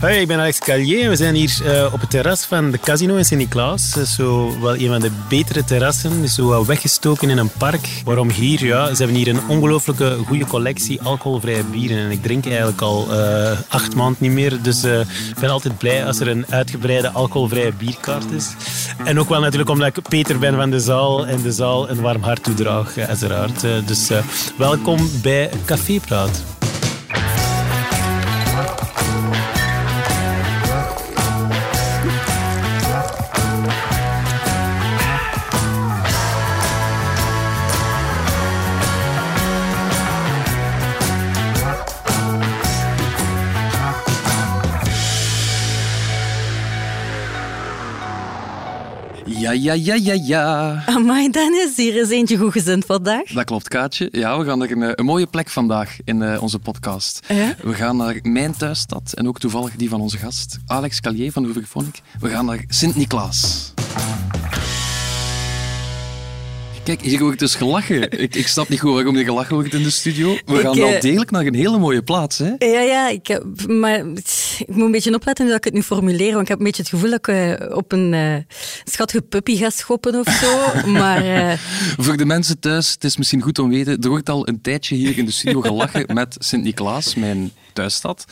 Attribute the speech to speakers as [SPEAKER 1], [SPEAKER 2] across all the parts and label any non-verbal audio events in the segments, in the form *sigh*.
[SPEAKER 1] Hoi, ik ben Alex Callier. We zijn hier uh, op het terras van de Casino in Sint-Niklaas. Zo wel een van de betere terrassen. Dus zo weggestoken in een park. Waarom hier? Ja, ze hebben hier een ongelooflijke goede collectie alcoholvrije bieren. En ik drink eigenlijk al uh, acht maanden niet meer. Dus uh, ik ben altijd blij als er een uitgebreide alcoholvrije bierkaart is. En ook wel natuurlijk omdat ik Peter ben van de zaal. En de zaal een warm hart toedraag, uiteraard. dus welkom bij Café Praat.
[SPEAKER 2] Ja, ja, ja, ja.
[SPEAKER 3] Amai, Dennis, hier is eentje goed gezind vandaag.
[SPEAKER 2] Dat klopt, Kaatje. Ja, we gaan naar een, eh, een mooie plek vandaag in uh, onze podcast.
[SPEAKER 3] Ja?
[SPEAKER 2] We gaan naar mijn thuisstad en ook toevallig die van onze gast, Alex Callier van Hoeverfonic. We gaan naar Sint-Niklaas. Kijk, hier wordt dus gelachen. Ik, ik snap niet goed waarom je gelachen wordt in de studio. We gaan wel degelijk naar een hele mooie plaats, hè?
[SPEAKER 3] Ja, ja. Ik, heb, maar ik moet een beetje opletten dat ik het nu formuleer, want ik heb een beetje het gevoel dat ik uh, op een uh, schattige puppy ga schoppen of zo. *laughs* maar, uh...
[SPEAKER 2] Voor de mensen thuis, het is misschien goed om te weten, er wordt al een tijdje hier in de studio gelachen *laughs* met Sint-Niklaas, mijn thuisstad.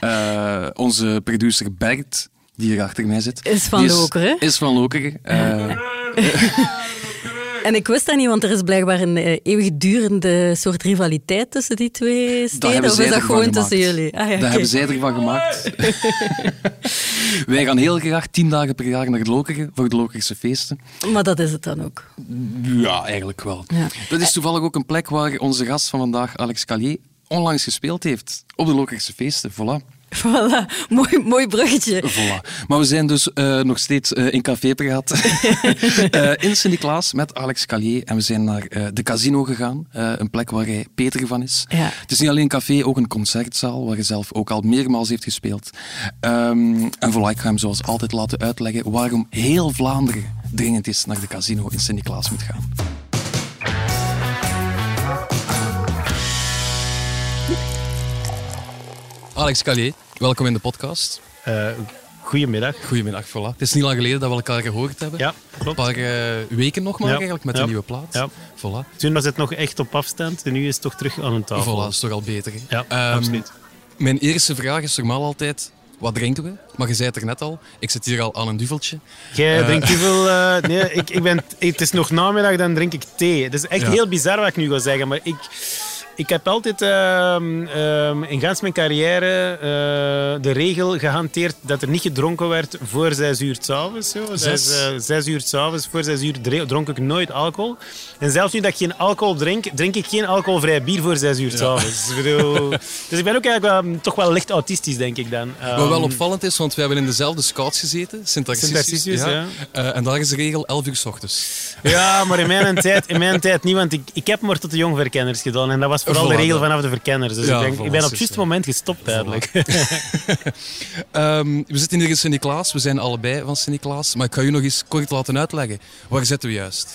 [SPEAKER 3] Ja.
[SPEAKER 2] onze producer Bert, die hier achter mij zit.
[SPEAKER 3] Is van Lokeren.
[SPEAKER 2] Is van Lokeren. *laughs*
[SPEAKER 3] En ik wist dat niet, want er is blijkbaar een uh, eeuwigdurende soort rivaliteit tussen die twee steden. Of is dat gewoon
[SPEAKER 2] gemaakt.
[SPEAKER 3] tussen jullie?
[SPEAKER 2] Ah, ja, okay. hebben zij ervan gemaakt. *laughs* Wij gaan heel graag tien dagen per jaar naar het Lokeren voor de Lokerse feesten.
[SPEAKER 3] Maar dat is het dan ook?
[SPEAKER 2] Ja, eigenlijk wel. Ja. Dat is toevallig ook een plek waar onze gast van vandaag, Alex Callier, onlangs gespeeld heeft. Op de Lokerse feesten, voilà. *laughs*
[SPEAKER 3] Voilà, mooi, mooi bruggetje.
[SPEAKER 2] Voilà. Maar we zijn dus uh, nog steeds uh, in Café Praat. *laughs* uh, in Sint-Niklaas met Alex Callier. En we zijn naar de casino gegaan. een plek waar hij Peter van is.
[SPEAKER 3] Ja.
[SPEAKER 2] Het is niet alleen een café, ook een concertzaal. Waar hij zelf ook al meermaals heeft gespeeld. Um, en voilà, ik ga hem zoals altijd laten uitleggen waarom heel Vlaanderen dringend is naar de casino in Sint-Niklaas moet gaan. Alex Callier, welkom in de podcast.
[SPEAKER 1] Uh, goedemiddag.
[SPEAKER 2] Goedemiddag, voilà. Het is niet lang geleden dat we elkaar gehoord hebben.
[SPEAKER 1] Ja, klopt.
[SPEAKER 2] Een paar uh, weken nog maar ja. eigenlijk met
[SPEAKER 1] ja.
[SPEAKER 2] een nieuwe plaat.
[SPEAKER 1] Ja.
[SPEAKER 2] Voilà.
[SPEAKER 1] Toen was het nog echt op afstand en nu is het toch terug aan een tafel.
[SPEAKER 2] Voilà, dat is toch al beter.
[SPEAKER 1] Ja, um, absoluut.
[SPEAKER 2] Mijn eerste vraag is normaal altijd... Wat drinken we? Maar je zei het er net al. Ik zit hier al aan een duveltje.
[SPEAKER 1] Jij uh, drinkt *laughs* duvel... Uh, nee, ik, ik ben, het is nog namiddag, dan drink ik thee. Het is echt heel bizar wat ik nu ga zeggen, maar ik... Ik heb altijd uh, uh, in gans mijn carrière uh, de regel gehanteerd dat er niet gedronken werd voor zes uur s'avonds. Zes. Dus, zes uur s'avonds, voor zes uur dronk ik nooit alcohol. En zelfs nu dat ik geen alcohol drink, drink ik geen alcoholvrij bier voor zes uur s'avonds. Ja. *laughs* dus ik ben ook eigenlijk wel, toch wel licht autistisch, denk ik dan. Um,
[SPEAKER 2] Wat wel opvallend is, want we hebben in dezelfde scouts gezeten, Sint-Tarcisius.
[SPEAKER 1] ja. ja.
[SPEAKER 2] Uh, en daar is de regel 11 uur s ochtends.
[SPEAKER 1] Ja, maar in mijn tijd, in mijn tijd niet, want ik, ik heb maar tot de jongverkenners gedaan. En dat was vooral de regel vanaf de verkenners. Dus ja, ik, denk, voilà, ik ben op het juiste moment gestopt eigenlijk.
[SPEAKER 2] Um, *laughs* we zitten hier in Sint-Niklaas. We zijn allebei van Sint-Niklaas. Maar ik ga u nog eens kort laten uitleggen. Waar zitten we juist?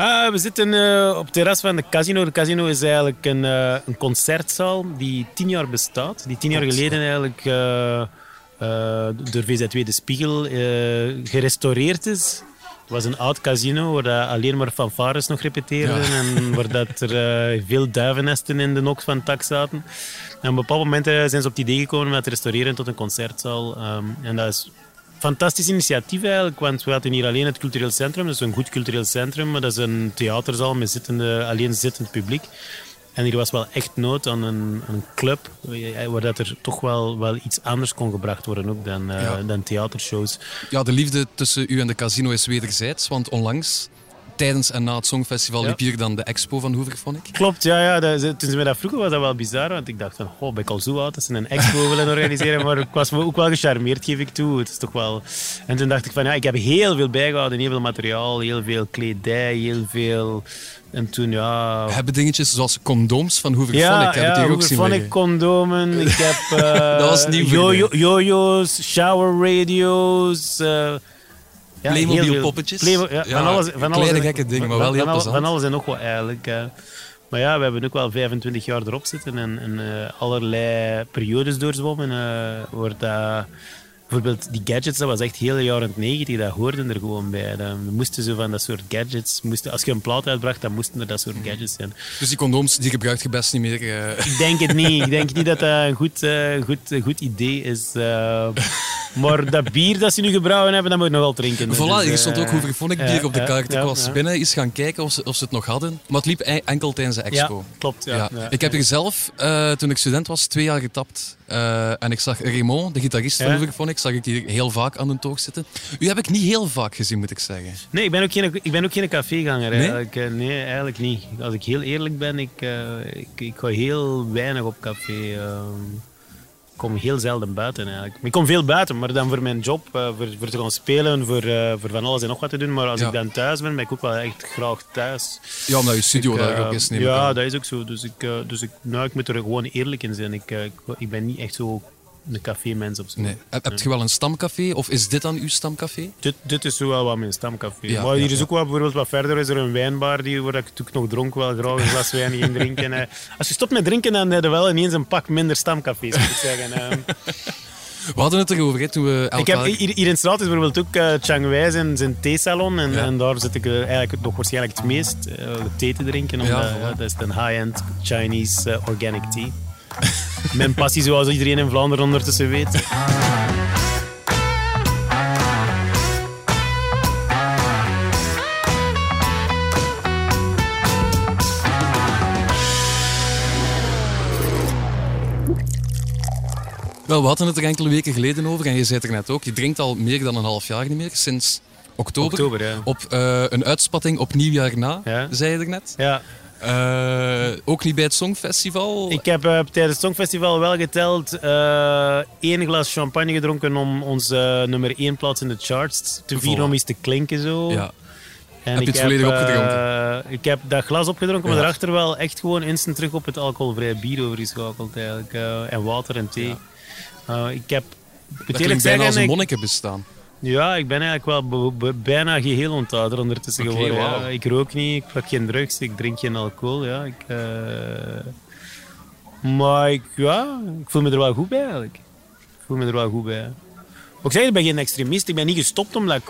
[SPEAKER 1] Uh, we zitten uh, op het terras van de casino. De casino is eigenlijk een, uh, een concertzaal die tien jaar bestaat. Die tien jaar geleden eigenlijk door VZW De Spiegel gerestaureerd is. Het was een oud casino waar dat alleen maar fanfares nog repeteerden ja. en waar dat er uh, veel duivennesten in de noks van tak zaten. En op een bepaald moment uh, zijn ze op het idee gekomen om het te restaureren tot een concertzaal. Um, en dat is een fantastisch initiatief eigenlijk, want we hadden hier alleen het cultureel centrum, dat is een goed cultureel centrum, maar dat is een theaterzaal met zittende, alleen zittend publiek. En hier was wel echt nood aan een, een club waar dat er toch wel, wel iets anders kon gebracht worden ook dan, uh, ja. dan theatershows.
[SPEAKER 2] Ja, de liefde tussen u en de casino is wederzijds, want onlangs tijdens en na het Songfestival liep hier dan de expo van Hoeverfonic.
[SPEAKER 1] Klopt, ja. ja dat, toen ze mij dat vroegen was dat wel bizar. Want ik dacht van, oh, ben ik al zo oud dat ze een expo *laughs* willen organiseren. Maar ik was ook wel gecharmeerd, geef ik toe. Het is toch wel... En toen dacht ik van, ja, ik heb heel veel bijgehouden. Heel veel materiaal, heel veel kledij, heel veel... En toen, ja...
[SPEAKER 2] We hebben dingetjes zoals condooms van Hoeverfonic.
[SPEAKER 1] Ja, ja, Hoeverfonic condomen. Ik heb... Uh, *laughs*
[SPEAKER 2] dat was nieuw
[SPEAKER 1] Jojo's, shower radios... Uh,
[SPEAKER 2] ja, Playmobil poppetjes.
[SPEAKER 1] Playmo ja, van alles, van alles
[SPEAKER 2] kleine gekke dingen, maar wel heel
[SPEAKER 1] van,
[SPEAKER 2] plezant.
[SPEAKER 1] Van alles en nog wat eigenlijk. Uh. Maar ja, we hebben ook wel 25 jaar erop zitten en, en eh, allerlei periodes doorzwommen. eh wordt dat, bijvoorbeeld die gadgets, dat was echt heel jaren 90, dat hoorden er gewoon bij. Dan we moesten zo van dat soort gadgets, moesten, als je een plaat uitbracht, dan moesten er dat soort gadgets zijn.
[SPEAKER 2] Dus die condooms die gebruikt je best niet meer. eh.
[SPEAKER 1] Ik denk het niet. Ik denk niet dat *laughs* dat een goed, goed, goed idee is. *laughs* eh. maar dat bier dat ze nu gebrouwen hebben, dat moet je nog wel drinken.
[SPEAKER 2] Voilà,
[SPEAKER 1] Dus,
[SPEAKER 2] hier stond ook
[SPEAKER 1] eh,
[SPEAKER 2] Hoeverphonic bier
[SPEAKER 1] ja,
[SPEAKER 2] op de kaart. Ik was binnen eens gaan kijken of ze, of ze het nog hadden. Maar het liep enkel tijdens de
[SPEAKER 1] Ja,
[SPEAKER 2] expo.
[SPEAKER 1] klopt. Ja,
[SPEAKER 2] ik heb er zelf, eh, toen ik student was, twee jaar getapt. Eh, en ik zag Raymond, de gitarist van. Hooverphonic, zag ik hier heel vaak aan de toog zitten. U heb ik niet heel vaak gezien, moet ik zeggen.
[SPEAKER 1] Nee, ik ben ook geen, ik ben ook geen caféganger.
[SPEAKER 2] Nee?
[SPEAKER 1] Eigenlijk. Eh, Nee, eigenlijk niet. Als ik heel eerlijk ben, ik, eh, ik, ik ga heel weinig op café. ehm. Ik kom heel zelden buiten eigenlijk. Ik kom veel buiten, maar dan voor mijn job, eh, voor, voor te gaan spelen, voor, eh, voor van alles en nog wat te doen. Maar als
[SPEAKER 2] Ja.
[SPEAKER 1] ik dan thuis ben, ben ik ook wel echt graag thuis.
[SPEAKER 2] Ja, omdat je studio
[SPEAKER 1] Ik,
[SPEAKER 2] daar
[SPEAKER 1] eh,
[SPEAKER 2] ook is,
[SPEAKER 1] Ja, dat is ook zo. Dus ik, dus ik, nou, ik moet er gewoon eerlijk in zijn. Ik, ik, ik ben niet echt zo een cafémens of zo.
[SPEAKER 2] Nee. Heb, heb je wel een stamcafé? Of is dit dan uw stamcafé?
[SPEAKER 1] Dit, dit is zo wel wat mijn stamcafé.
[SPEAKER 2] Ja,
[SPEAKER 1] maar hier
[SPEAKER 2] ja,
[SPEAKER 1] is ook wel bijvoorbeeld wat verder is er een wijnbar die, waar ik ik nog dronk wel graag een glas wijn ging drinken. Als je stopt met drinken, dan heb je wel ineens een pak minder stamcafés, moet ik zeggen. *laughs*
[SPEAKER 2] We hadden het erover hè, toen we
[SPEAKER 1] ik heb, hier, hier in straat is bijvoorbeeld ook uh, Chiang Wei zijn, zijn theesalon. En,
[SPEAKER 2] Ja.
[SPEAKER 1] en daar zit ik eh, eigenlijk nog waarschijnlijk het meest eh, thee te drinken. Omdat,
[SPEAKER 2] Ja,
[SPEAKER 1] ja,
[SPEAKER 2] voilà.
[SPEAKER 1] dat is een high-end Chinese organic tea. *laughs* Mijn passie, zoals iedereen in Vlaanderen ondertussen weet.
[SPEAKER 2] Wel, we hadden het er enkele weken geleden over en je zei het er net ook. Je drinkt al meer dan een half jaar niet meer, sinds oktober.
[SPEAKER 1] Oktober, ja.
[SPEAKER 2] Op eh, een uitspatting op nieuwjaar na,
[SPEAKER 1] Ja.
[SPEAKER 2] zei je er net.
[SPEAKER 1] Ja.
[SPEAKER 2] Eh, ook niet bij het Songfestival.
[SPEAKER 1] Ik heb eh, tijdens het Songfestival wel geteld eh één glas champagne gedronken om onze nummer één plaats in de charts te vieren, om eens te klinken zo.
[SPEAKER 2] Ja.
[SPEAKER 1] En
[SPEAKER 2] Heb je het volledig opgedronken?
[SPEAKER 1] ik heb dat glas opgedronken, maar
[SPEAKER 2] Ja.
[SPEAKER 1] daarachter wel echt gewoon instant terug op het alcoholvrije bier overgeschakeld eigenlijk. eh, en water en thee. Eh, ik heb...
[SPEAKER 2] Dat klinkt bijna als een monnikenbestaan.
[SPEAKER 1] Ja, ik ben eigenlijk wel bijna geheel ontouder ondertussen geworden. ja. Ik rook niet, ik pak geen drugs, ik drink geen alcohol. Ja. Ik, eh, Maar ik, ja, ik voel me er wel goed bij eigenlijk. Ik voel me er wel goed bij. Maar ik zeg, ik ben geen extremist. Ik ben niet gestopt omdat ik,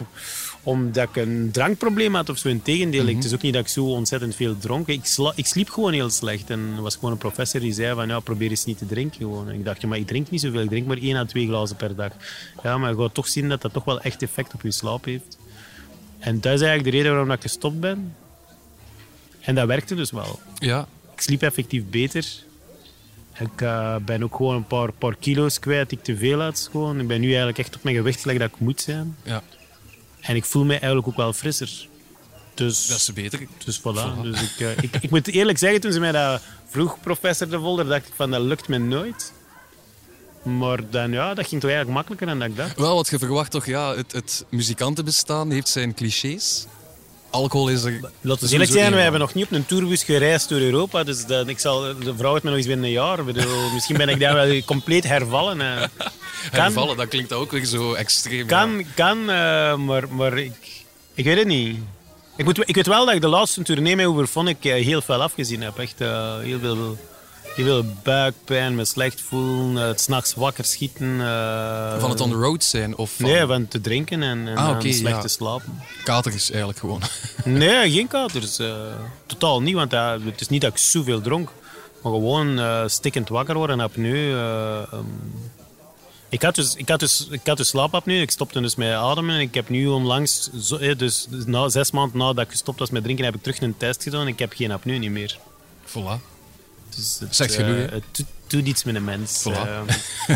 [SPEAKER 1] omdat ik een drankprobleem had of zo. Integendeel,
[SPEAKER 2] Mhm.
[SPEAKER 1] het is ook niet dat ik zo ontzettend veel dronk. Ik, sla- ik sliep gewoon heel slecht. En er was gewoon een professor die zei van, ja, probeer eens niet te drinken. Gewoon. En ik dacht, ja, maar ik drink niet zoveel. Ik drink maar één à twee glazen per dag. Ja, maar je gaat toch zien dat dat toch wel echt effect op je slaap heeft. En dat is eigenlijk de reden waarom ik gestopt ben. En dat werkte dus wel.
[SPEAKER 2] Ja.
[SPEAKER 1] Ik sliep effectief beter. Ik eh, ben ook gewoon een paar, paar kilo's kwijt die ik te veel had. Gewoon. Ik ben nu eigenlijk echt op mijn gewicht gelijk dat ik moet zijn.
[SPEAKER 2] ja,
[SPEAKER 1] En ik voel me eigenlijk ook wel frisser. Dus,
[SPEAKER 2] dat is beter.
[SPEAKER 1] dus voilà. Dus ik, eh, ik, ik moet eerlijk zeggen, toen ze mij dat vroeg, professor de Volder, dacht ik van dat lukt me nooit. Maar dan, ja, dat ging toch eigenlijk makkelijker dan dat ik dacht.
[SPEAKER 2] Wel, wat je verwacht toch, ja, het, het muzikantenbestaan heeft zijn clichés. Alcohol is er.
[SPEAKER 1] Laten we eerlijk zijn, we hebben nog niet op een tourbus gereisd door Europa. Dus dat, ik zal, de vrouw het me nog eens binnen een jaar. Bedoel, misschien ben ik daar wel *laughs* compleet hervallen.
[SPEAKER 2] Hervallen, dat klinkt ook weer zo extreem.
[SPEAKER 1] kan, kan eh, maar, maar ik, ik weet het niet. Ik, moet, ik weet wel dat ik de laatste tournee met Overphonic eh, heel veel afgezien heb. Echt eh, heel, veel, heel veel buikpijn, me slecht voelen, het s'nachts wakker schieten.
[SPEAKER 2] Van het on the road zijn of van
[SPEAKER 1] Nee, van te drinken en, en
[SPEAKER 2] Ah,
[SPEAKER 1] slecht
[SPEAKER 2] ja.
[SPEAKER 1] te slapen.
[SPEAKER 2] katers eigenlijk gewoon. *laughs*
[SPEAKER 1] Nee, geen katers. eh, totaal niet, want het is niet dat ik zoveel dronk. Maar gewoon stikkend wakker worden op nu. eh, ehm, ik, had dus, ik, had dus, ik had dus slaapapneu, ik stopte dus met ademen. En ik heb nu onlangs, zo, eh, dus, na, zes maanden nadat ik gestopt was met drinken, heb ik terug een test gedaan. Ik heb geen apneu niet meer.
[SPEAKER 2] Voilà.
[SPEAKER 1] Dus het,
[SPEAKER 2] Zegt genoeg,
[SPEAKER 1] eh, het doet, doet iets met een mens.
[SPEAKER 2] Voilà.
[SPEAKER 1] Ehm,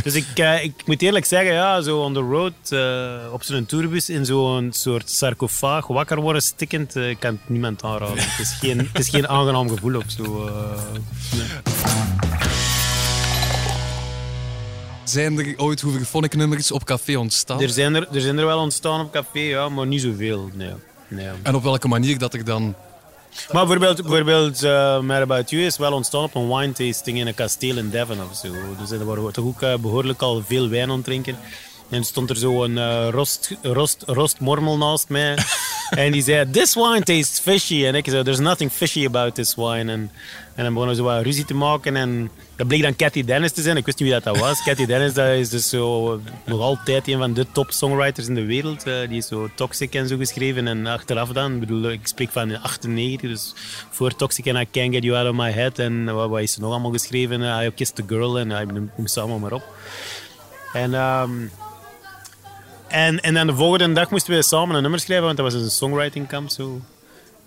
[SPEAKER 1] dus ik, eh, ik moet eerlijk zeggen, ja, zo on the road, eh, op zo'n tourbus, in zo'n soort sarcofaag, wakker worden, stikkend, eh, kan het niemand aanraden. het, is geen, het is geen aangenaam gevoel of zo. eh, nee.
[SPEAKER 2] Zijn er ooit hoeveel nummers op café ontstaan?
[SPEAKER 1] er, zijn er, er zijn er wel ontstaan op café, ja, maar niet zoveel. Nee. Nee.
[SPEAKER 2] En op welke manier dat er dan...
[SPEAKER 1] Maar bijvoorbeeld, bijvoorbeeld uh, Mad About You is wel ontstaan op een wine tasting in een kasteel in Devon of zo. Dus er waren toch ook eh, behoorlijk al veel wijn aan drinken. En stond er zo een eh, rost, rost, rostmormel naast mij. *laughs* en die zei, this wine tastes fishy. En ik zei, there's nothing fishy about this wine. En, en dan begonnen we zo wat ruzie te maken. En dat bleek dan Cathy Dennis te zijn. Ik wist niet wie dat, dat was. *laughs* Cathy Dennis dat is dus zo, nog altijd een van de top songwriters in de wereld. Uh, die is zo Toxic en zo geschreven. En achteraf dan, ik bedoel, ik spreek van 98, dus voor Toxic en I Can't Get You Out of My Head. En wat, wat is er nog allemaal geschreven? Uh, I Kissed the Girl en I noem ze allemaal maar op. En... Um, en, en dan de volgende dag moesten we samen een nummer schrijven, want dat was een songwriting camp. Zo.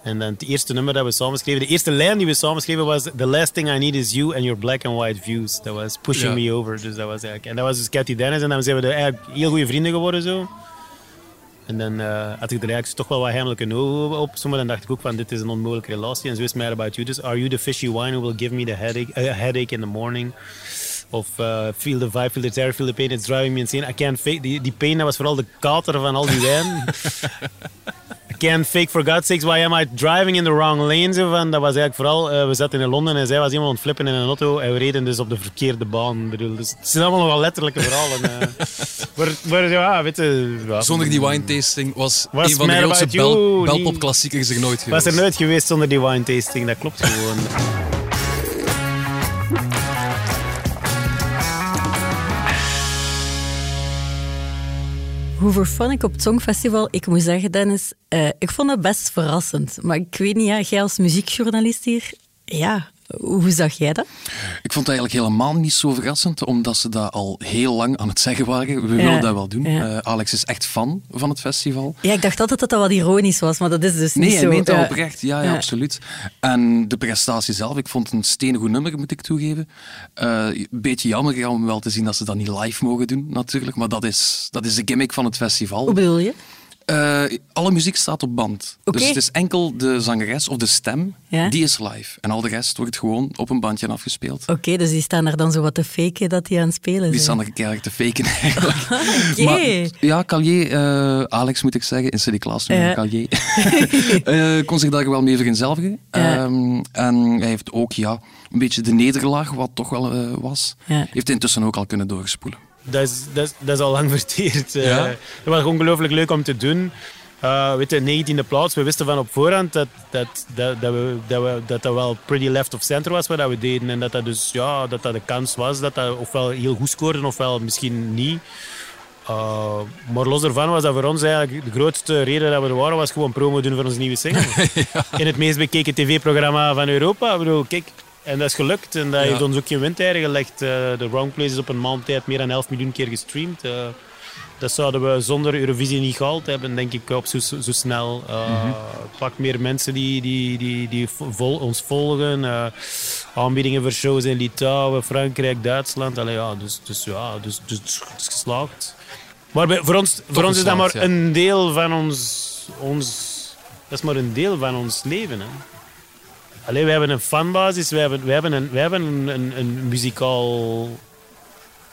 [SPEAKER 1] En dan het eerste nummer dat we samen schreven, de eerste lijn die we samen schreven was The last thing I need is you and your black and white views. Dat was Pushing Me Over. Dus dat was eigenlijk, en dat was dus Cathy Dennis. En dan zijn we eigenlijk heel goede vrienden geworden. Zo. En dan uh, had ik er eigenlijk toch wel wat heimelijke ogen op. Sommige dan dacht ik ook van dit is een onmogelijke relatie. En zo is het about you. Dus are you the fishy wine who will give me the headache, uh, headache in the morning? Of uh, feel the vibe, feel the terror, feel the pain, it's driving me insane. I can't fake... Die, die pain, dat was vooral de kater van al die wijn. *laughs* I can't fake for God's sakes, why am I driving in the wrong lane? Zo van, dat was eigenlijk vooral... Uh, we zaten in Londen en zij was iemand aan het flippen in een auto en we reden dus op de verkeerde baan. Bedoel, dus het zijn allemaal wel letterlijke verhalen. *laughs* Uh, ja, weet je,
[SPEAKER 2] ja. Zonder die wine tasting was, was een van de grootste bel, belpop-klassiekers er nooit geweest.
[SPEAKER 1] Was er nooit geweest zonder die wine tasting, dat klopt gewoon. *laughs*
[SPEAKER 3] Hoe fun ik op het Songfestival, ik moet zeggen, Dennis, uh, ik vond het best verrassend. Maar ik weet niet, ja, jij als muziekjournalist hier, ja, hoe zag jij dat?
[SPEAKER 2] Ik vond het eigenlijk helemaal niet zo verrassend, omdat ze dat al heel lang aan het zeggen waren. We willen dat wel doen. Uh, Alex is echt fan van het festival.
[SPEAKER 3] Ja, ik dacht altijd dat dat wat ironisch was, maar dat is dus
[SPEAKER 2] niet
[SPEAKER 3] zo. Nee,
[SPEAKER 2] hij meent dat oprecht. Ja, ja, absoluut. En de prestatie zelf, ik vond het een steengoed nummer, moet ik toegeven. Uh, een beetje jammer om wel te zien dat ze dat niet live mogen doen, natuurlijk. Maar dat is, dat is de gimmick van het festival.
[SPEAKER 3] Hoe bedoel je?
[SPEAKER 2] Uh, alle muziek staat op band.
[SPEAKER 3] Okay.
[SPEAKER 2] Dus het is enkel de zangeres of de stem, ja? die is live. En al de rest wordt gewoon op een bandje afgespeeld.
[SPEAKER 3] Oké, okay, dus die staan er dan zo wat te faken dat die aan het spelen zijn?
[SPEAKER 2] Die staan er keihard te faken *laughs* eigenlijk.
[SPEAKER 3] okay.
[SPEAKER 2] ja, Calier, uh, Alex moet ik zeggen, in. Calier, uh, *laughs* kon zich daar wel mee vereenzelvigen. Um, en hij heeft ook ja, een beetje de nederlaag, wat toch wel was, heeft intussen ook al kunnen doorspoelen
[SPEAKER 1] dat is, dat, is, dat is al lang *laughs* verteerd. Ja? Dat was ongelooflijk leuk om te doen. Uh, weet je, 19e plaats. We wisten van op voorhand dat dat, dat, dat, we, dat, we, dat dat wel pretty left of center was wat we deden. En dat dat dus ja, dat dat de kans was dat dat ofwel heel goed scoorde ofwel misschien niet. Uh, maar los daarvan was dat voor ons eigenlijk de grootste reden dat we er waren, was gewoon promo doen voor onze nieuwe single. *laughs* ja. In het meest bekeken tv-programma van Europa. Ik bedoel, kijk, en dat is gelukt. En dat ja. heeft ons ook geen windeieren gelegd. Uh, The Wrong Place is op een maand tijd meer dan 11 miljoen keer gestreamd. Uh, dat zouden we zonder Eurovisie niet gehaald hebben, denk ik, op zo, zo, snel. Uh, mm -hmm. Pak meer mensen die, die, die, die vol, ons volgen. aanbiedingen voor shows in Litouwen, Frankrijk, Duitsland. Allee, ja, dus, dus, ja, dus, dus het is geslaagd. Maar bij, voor ons, voor ons is dat maar ja. een deel van ons, ons... Dat is maar een deel van ons leven, hè. Allee, we hebben een fanbasis, we hebben, we hebben, een, we hebben een, een, een muzikaal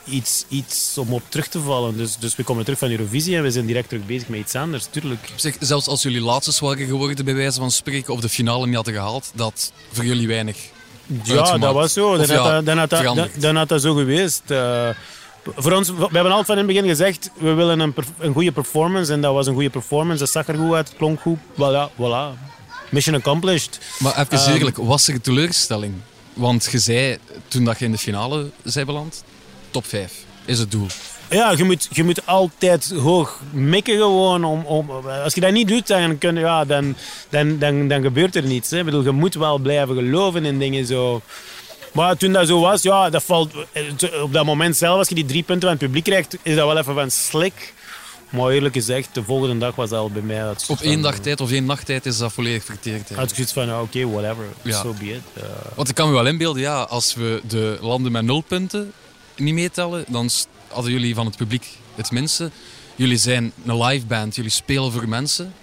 [SPEAKER 1] iets, iets om op terug te vallen. Dus, dus we komen terug van Eurovisie en we zijn direct terug bezig met iets anders, tuurlijk.
[SPEAKER 2] Zeg, zelfs als jullie laatste waren geworden, bij wijze van spreken, of de finale niet hadden gehaald, dat voor jullie weinig
[SPEAKER 1] Ja, dat was zo. Dan, ja, had, dat, dan, had, dat, dan had dat zo geweest. Uh, voor ons, we hebben altijd van in het begin gezegd, we willen een, een goede performance. En dat was een goede performance. Dat zag er goed uit, klonk goed. Voilà, voilà. Mission accomplished.
[SPEAKER 2] Maar even um, eerlijk, was er teleurstelling? Want je zei, toen dat je in de finale zei beland, top 5 is het doel.
[SPEAKER 1] Ja, je moet, je moet altijd hoog mikken gewoon. Om, om, als je dat niet doet, dan, kun, ja, dan, dan, dan, dan gebeurt er niets. Hè. Ik bedoel, je moet wel blijven geloven in dingen zo. Maar toen dat zo was, ja, dat valt, op dat moment zelf, als je die drie punten van het publiek krijgt, is dat wel even van slik. Maar eerlijk gezegd, de volgende dag was dat al bij mij. Dat
[SPEAKER 2] Op één dag tijd of één nacht tijd is dat volledig verteerd.
[SPEAKER 1] Had ik zoiets van, oké, okay, whatever, ja. so be it. Uh...
[SPEAKER 2] Want ik kan me wel inbeelden, ja, als we de landen met nul punten niet meetellen, dan hadden jullie van het publiek het minste. Jullie zijn een live band, jullie spelen voor mensen.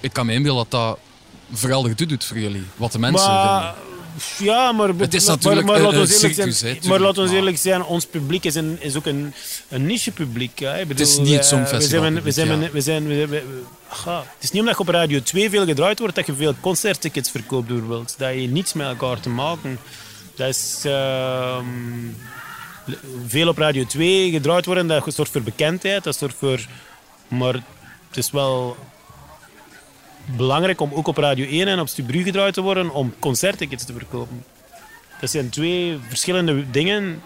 [SPEAKER 2] Ik kan me inbeelden dat dat vooral de doet voor jullie, wat de mensen
[SPEAKER 1] maar...
[SPEAKER 2] vinden.
[SPEAKER 1] Ja, maar,
[SPEAKER 2] het is natuurlijk
[SPEAKER 1] maar, maar,
[SPEAKER 2] een,
[SPEAKER 1] laat
[SPEAKER 2] circus,
[SPEAKER 1] zijn, maar laten we eerlijk zijn, ons publiek is, een, is ook een, een niche-publiek.
[SPEAKER 2] Het is niet zo'n festival.
[SPEAKER 1] We zijn, we zijn, het is niet omdat je op Radio 2 veel gedraaid wordt dat je veel concerttickets verkoopt bijvoorbeeld. Dat je niets met elkaar te maken. Dat is... Uh, veel op Radio 2 gedraaid worden, dat zorgt voor bekendheid, dat zorgt voor... Maar het is wel belangrijk om ook op Radio 1 en op Stubru gedraaid te worden om concerttickets te verkopen. Dat zijn twee verschillende dingen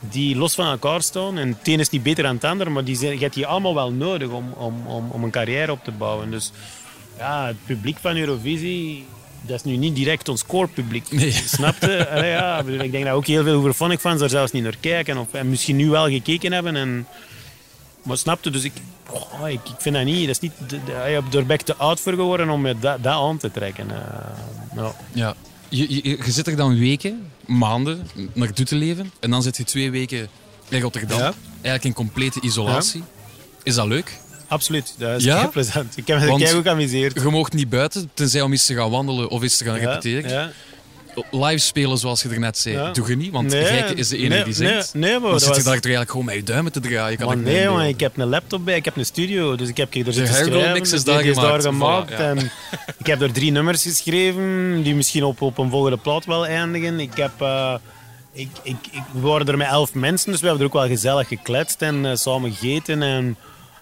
[SPEAKER 1] die los van elkaar staan. En het een is niet beter dan het ander, maar die zijn, je hebt die allemaal wel nodig om, om, om, om een carrière op te bouwen. Dus ja, het publiek van Eurovisie, dat is nu niet direct ons core publiek.
[SPEAKER 2] Nee. *laughs*
[SPEAKER 1] Snap je? Allee, ja, ik denk dat ook heel veel Hooverphonic fans daar zelfs niet naar kijken. Of, en misschien nu wel gekeken hebben. En, maar snap je? Dus ik, oh, ik, ik vind dat niet. Dat is niet je hebt er ben ik te oud voor geworden om dat, dat aan te trekken. Eh, ja.
[SPEAKER 2] Ja. Je, je, je zit er dan weken, maanden naartoe te leven. En dan zit je twee weken in Rotterdam.
[SPEAKER 1] Ja.
[SPEAKER 2] Eigenlijk in complete isolatie. Is dat leuk?
[SPEAKER 1] Absoluut, dat is
[SPEAKER 2] Ja?
[SPEAKER 1] heel plezant. Ik heb me er ook geamuseerd.
[SPEAKER 2] Je mag niet buiten, tenzij om eens te gaan wandelen of eens te gaan
[SPEAKER 1] Ja,
[SPEAKER 2] repeteren. Live spelen, zoals je er net zei,
[SPEAKER 1] Ja.
[SPEAKER 2] doe je niet. Want
[SPEAKER 1] Nee,
[SPEAKER 2] is de enige
[SPEAKER 1] nee,
[SPEAKER 2] die zingt.
[SPEAKER 1] Nee, nee maar
[SPEAKER 2] dan zit je
[SPEAKER 1] was-
[SPEAKER 2] daar toch eigenlijk gewoon met je duimen te draaien. Kan
[SPEAKER 1] Maar
[SPEAKER 2] ik me
[SPEAKER 1] nee, man, ik heb een laptop bij, ik heb een studio, dus ik heb er zitten schrijven.
[SPEAKER 2] mix is daar gemaakt,
[SPEAKER 1] gemaakt.
[SPEAKER 2] voilà, ja.
[SPEAKER 1] en *laughs* ik heb er drie nummers geschreven, die misschien op, op een volgende plaat wel eindigen. Ik heb... eh, ik, ik, ik, we waren er met elf mensen, dus we hebben er ook wel gezellig gekletst en eh, samen gegeten. En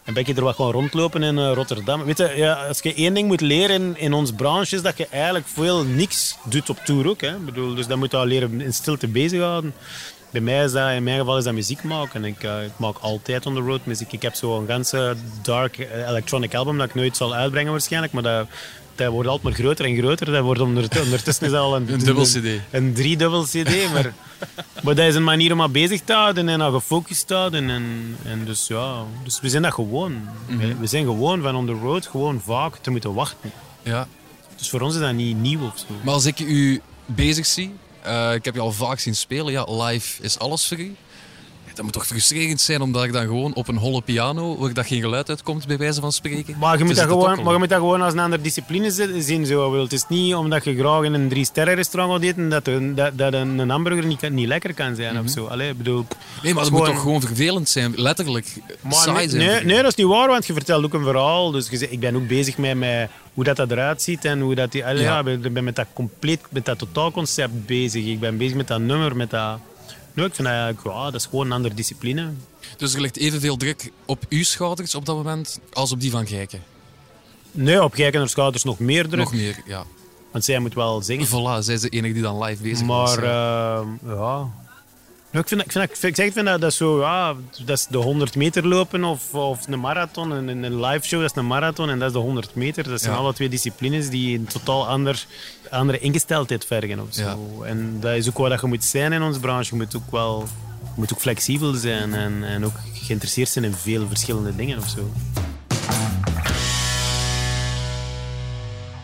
[SPEAKER 1] een beetje er wat gewoon rondlopen in eh, Rotterdam. Weet je, ja, als je één ding moet leren in, in ons branche, is dat je eigenlijk veel niks doet op tour ook. Hè. Ik bedoel, dus dan moet je al leren in stilte bezighouden. Bij mij is dat, in mijn geval is dat muziek maken. Ik, eh, ik maak altijd on the road muziek. Ik heb zo'n ganse dark eh, electronic album dat ik nooit zal uitbrengen waarschijnlijk. Maar dat, dat wordt altijd maar groter en groter. Dat wordt ondert- ondertussen is dat al een,
[SPEAKER 2] Een dubbel CD.
[SPEAKER 1] Een driedubbel CD. Maar, maar dat is een manier om aan bezig te houden en aan gefocust te houden. En, en dus ja, dus we zijn dat gewoon. we, we zijn gewoon van on the road, gewoon vaak te moeten wachten.
[SPEAKER 2] Ja.
[SPEAKER 1] Dus voor ons is dat niet nieuw of zo.
[SPEAKER 2] Maar als ik u bezig zie, eh, ik heb je al vaak zien spelen, ja, live is alles voor u. Dat moet toch frustrerend zijn omdat ik dan gewoon op een holle piano, waar dat geen geluid uitkomt, bij wijze van spreken.
[SPEAKER 1] Maar je, moet dat gewoon, maar je moet dat gewoon als een andere discipline zi- zien. Zo. Het is niet omdat je graag in een drie-sterren restaurant gaat eten, dat, een, dat, dat een, hamburger niet, niet lekker kan zijn.
[SPEAKER 2] Mhm.
[SPEAKER 1] of zo. Allee, bedoel,
[SPEAKER 2] Nee, maar
[SPEAKER 1] het
[SPEAKER 2] moet toch gewoon vervelend zijn, letterlijk.
[SPEAKER 1] Maar
[SPEAKER 2] saai
[SPEAKER 1] nee,
[SPEAKER 2] zijn.
[SPEAKER 1] nee, dat is niet waar, want je vertelt ook een verhaal. Dus je ik ben ook bezig met, met hoe dat, dat eruit ziet en hoe dat die. allee,
[SPEAKER 2] Ja.
[SPEAKER 1] ben- ik ben met dat compleet, met dat totaalconcept bezig. Ik ben bezig met dat nummer, met dat. Nee, ik vind dat, eigenlijk, ja, dat is gewoon een andere discipline.
[SPEAKER 2] Dus er ligt evenveel druk op uw schouders op dat moment als op die van Gijken.
[SPEAKER 1] Nee, op Gijken schouders nog meer druk.
[SPEAKER 2] Nog meer, ja.
[SPEAKER 1] Want zij moet wel zingen.
[SPEAKER 2] Voilà, zij is de enige die dan live bezig was.
[SPEAKER 1] Maar
[SPEAKER 2] ja.
[SPEAKER 1] eh, ja. Nou, ik, vind, ik, vind, ik, zeg, ik vind dat, dat zo, ja, dat is de 100 meter lopen of, of een marathon. En een, een live show dat is een marathon en dat is de 100 meter. Dat zijn
[SPEAKER 2] Ja.
[SPEAKER 1] alle twee disciplines die een totaal ander, andere ingesteldheid vergen. Of zo.
[SPEAKER 2] Ja.
[SPEAKER 1] En dat is ook wat je moet zijn in onze branche. Je moet ook wel je moet ook flexibel zijn en, en ook geïnteresseerd zijn in veel verschillende dingen of zo.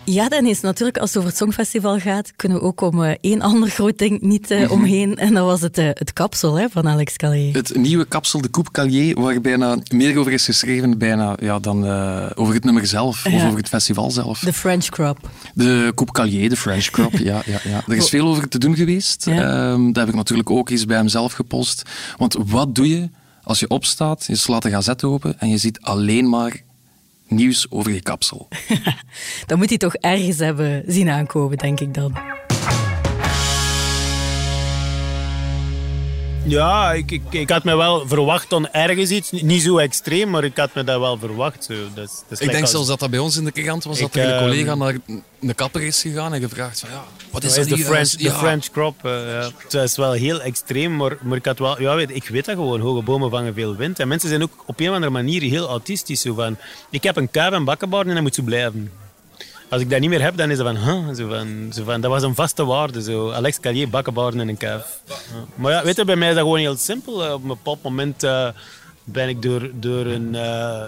[SPEAKER 3] Ja, Dennis, natuurlijk, als het over het Songfestival gaat, kunnen we ook om eh, één ander groot ding niet eh, omheen. En dat was het, eh, het kapsel hè, van Alex Calais.
[SPEAKER 4] Het nieuwe kapsel, de Coupe Calier, waar bijna meer over is geschreven bijna, ja, dan over het nummer zelf, of over het festival zelf.
[SPEAKER 3] De French Crop.
[SPEAKER 4] De Coupe Calier, de French crop, ja, ja, ja. Er is veel over te doen geweest.
[SPEAKER 3] Ja.
[SPEAKER 4] Ehm, dat heb ik natuurlijk ook eens bij hem zelf gepost. Want wat doe je als je opstaat, je slaat de gazette open en je ziet alleen maar nieuws over je kapsel? *laughs*
[SPEAKER 3] Dat moet hij toch ergens hebben zien aankomen, denk ik dan.
[SPEAKER 1] Ja, ik, ik, ik had me wel verwacht dan ergens iets. Niet zo extreem, maar ik had me dat wel verwacht. Zo. Dat, is- dat is
[SPEAKER 2] Ik denk
[SPEAKER 1] als-
[SPEAKER 2] zelfs dat dat bij ons in de krant was, dat
[SPEAKER 1] Ik,
[SPEAKER 2] er een
[SPEAKER 1] ehm,
[SPEAKER 2] collega naar een kapper is gegaan en gevraagd van ja, wat is
[SPEAKER 1] Dat
[SPEAKER 2] dat
[SPEAKER 1] de French, de
[SPEAKER 2] Ja.
[SPEAKER 1] French crop. eh, ja. Het is wel heel extreem, maar, maar ik, had wel, ja, weet, ik weet dat gewoon. Hoge bomen vangen veel wind. En mensen zijn ook op een of andere manier heel autistisch. Zo van, ik heb een kuif en bakkenbaard en dat moet zo blijven. Als ik dat niet meer heb, dan is het van, huh? zo van, zo van dat was een vaste waarde. Zo. Alex Callier, bakkenbaarden en een. Ja. Maar ja, weet je, bij mij is dat gewoon heel simpel. Eh, Op een bepaald moment eh, ben ik door, door een, eh,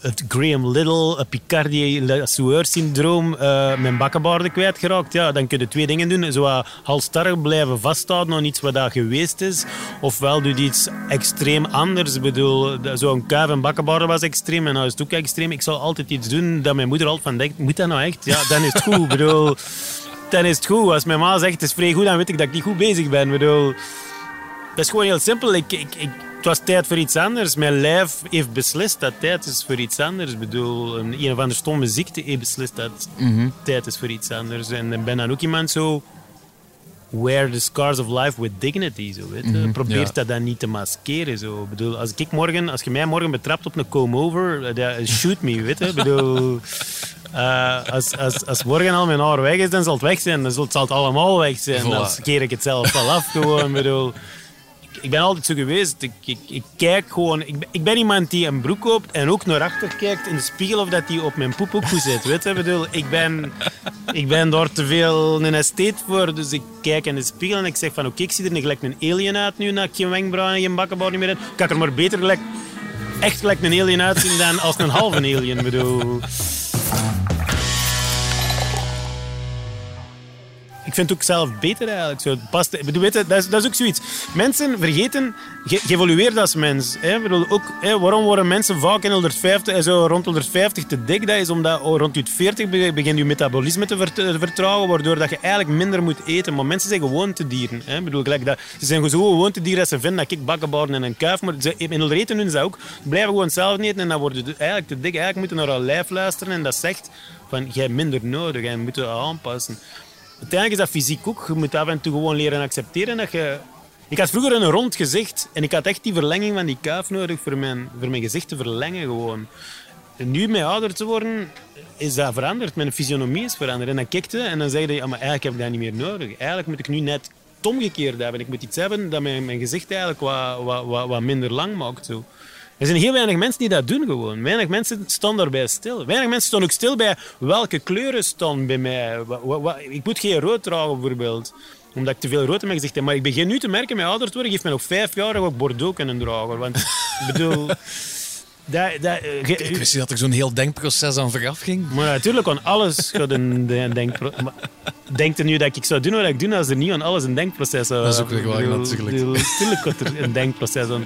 [SPEAKER 1] het Graham Little, een Picardi-Sueur-syndroom, eh, mijn bakkenbaarden kwijtgeraakt. Ja, dan kun je twee dingen doen. Zo halstarrig blijven vasthouden aan iets wat dat geweest is. Ofwel doe je iets extreem anders. Ik bedoel, zo'n kuif en bakkenbaarden was extreem en nou is het ook extreem. Ik zal altijd iets doen dat mijn moeder altijd van denkt, moet dat nou echt? Ja, dan is het goed. Bedoel, dan is het goed. Als mijn ma zegt, het is vrij goed, dan weet ik dat ik niet goed bezig ben. Bedoel, dat is gewoon heel simpel. Ik, het was tijd voor iets anders. Mijn lijf heeft beslist dat tijd is voor iets anders. Ik bedoel, een, een of andere stomme ziekte heeft beslist dat tijd is voor iets anders. En ik ben dan ook iemand zo... Wear the scars of life with dignity. Zo, weet je. Probeer
[SPEAKER 2] ja.
[SPEAKER 1] dat dan niet te maskeren. Zo. Ik bedoel, als, ik morgen, als je mij morgen betrapt op een come-over, eh, dat- shoot me, weet je. Bedoel... *laughs* Eh, als, als, als morgen al mijn haar weg is, dan zal het weg zijn. Dan zal het, zal het allemaal weg zijn.
[SPEAKER 2] Voilà.
[SPEAKER 1] Dan keer ik het zelf wel af gewoon. Bedoel, ik ben altijd zo geweest. Ik, ik, ik kijk gewoon... Ik ik ben iemand die een broek koopt en ook naar achter kijkt in de spiegel of dat die op mijn poep ook goed zit. Weet je? Ik bedoel, ik ben, ik ben daar te veel een estate voor. Dus ik kijk in de spiegel en ik zeg van oké, ik zie er niet gelijk een alien uit nu dat ik geen wenkbrauwen en geen bakkenbouw meer heb. Kan ik er maar beter gelijk, echt gelijk een alien uitzien dan als een halve alien. Bedoel... Ik vind het ook zelf beter eigenlijk. Zo, past, weet je, dat, is, dat is ook zoiets. Mensen vergeten, ge, geëvolueerd als mens. Hè. Bedoel, ook, hè, waarom worden mensen vaak in 150, en zo rond 150 te dik? Dat is omdat oh, rond je 40 be- begint je metabolisme te, vert- te vertragen, waardoor dat je eigenlijk minder moet eten. Maar mensen zijn gewoontedieren. Hè. Ik bedoel, gelijk dat, ze zijn zo gewoontedieren dat ze vinden dat ik bakkenbouwen en een kuif, maar ze, in hun eten doen ze ook. Blijven gewoon zelf eten en dan worden ze eigenlijk te dik. Eigenlijk moeten naar hun lijf luisteren en dat zegt van, jij minder nodig, jij moet je aanpassen uiteindelijk is dat fysiek ook. Je moet af en toe gewoon leren accepteren dat je... Ik had vroeger een rond gezicht en ik had echt die verlenging van die kuif nodig voor mijn, voor mijn gezicht te verlengen gewoon. Nu, met ouder te worden, is dat veranderd. Mijn fysionomie is veranderd. En dan kijk je en dan zeg je, ja, maar eigenlijk heb ik dat niet meer nodig. Eigenlijk moet ik nu net het omgekeerde hebben. Ik moet iets hebben dat mijn, mijn gezicht eigenlijk wat, wat, wat, wat minder lang maakt. Zo. Er zijn heel weinig mensen die dat doen gewoon. Weinig mensen staan daarbij stil. Weinig mensen staan ook stil bij welke kleuren staan bij mij. Ik moet geen rood dragen bijvoorbeeld. Omdat ik te veel rood in mijn gezicht heb. Maar ik begin nu te merken, met ouder te worden, geeft mij nog vijf jaar ik Bordeaux kunnen dragen. Want ik bedoel... *laughs* Dat, dat, eh,
[SPEAKER 2] Ik wist niet dat er zo'n heel denkproces aan vooraf ging.
[SPEAKER 1] maar natuurlijk, aan alles gaat een *laughs* de- denkproces. Denkt er nu dat ik zou doen wat ik doe als er niet aan alles een denkproces zou
[SPEAKER 2] Dat is ook weer waar, natuurlijk.
[SPEAKER 1] Natuurlijk gaat er een denkproces aan.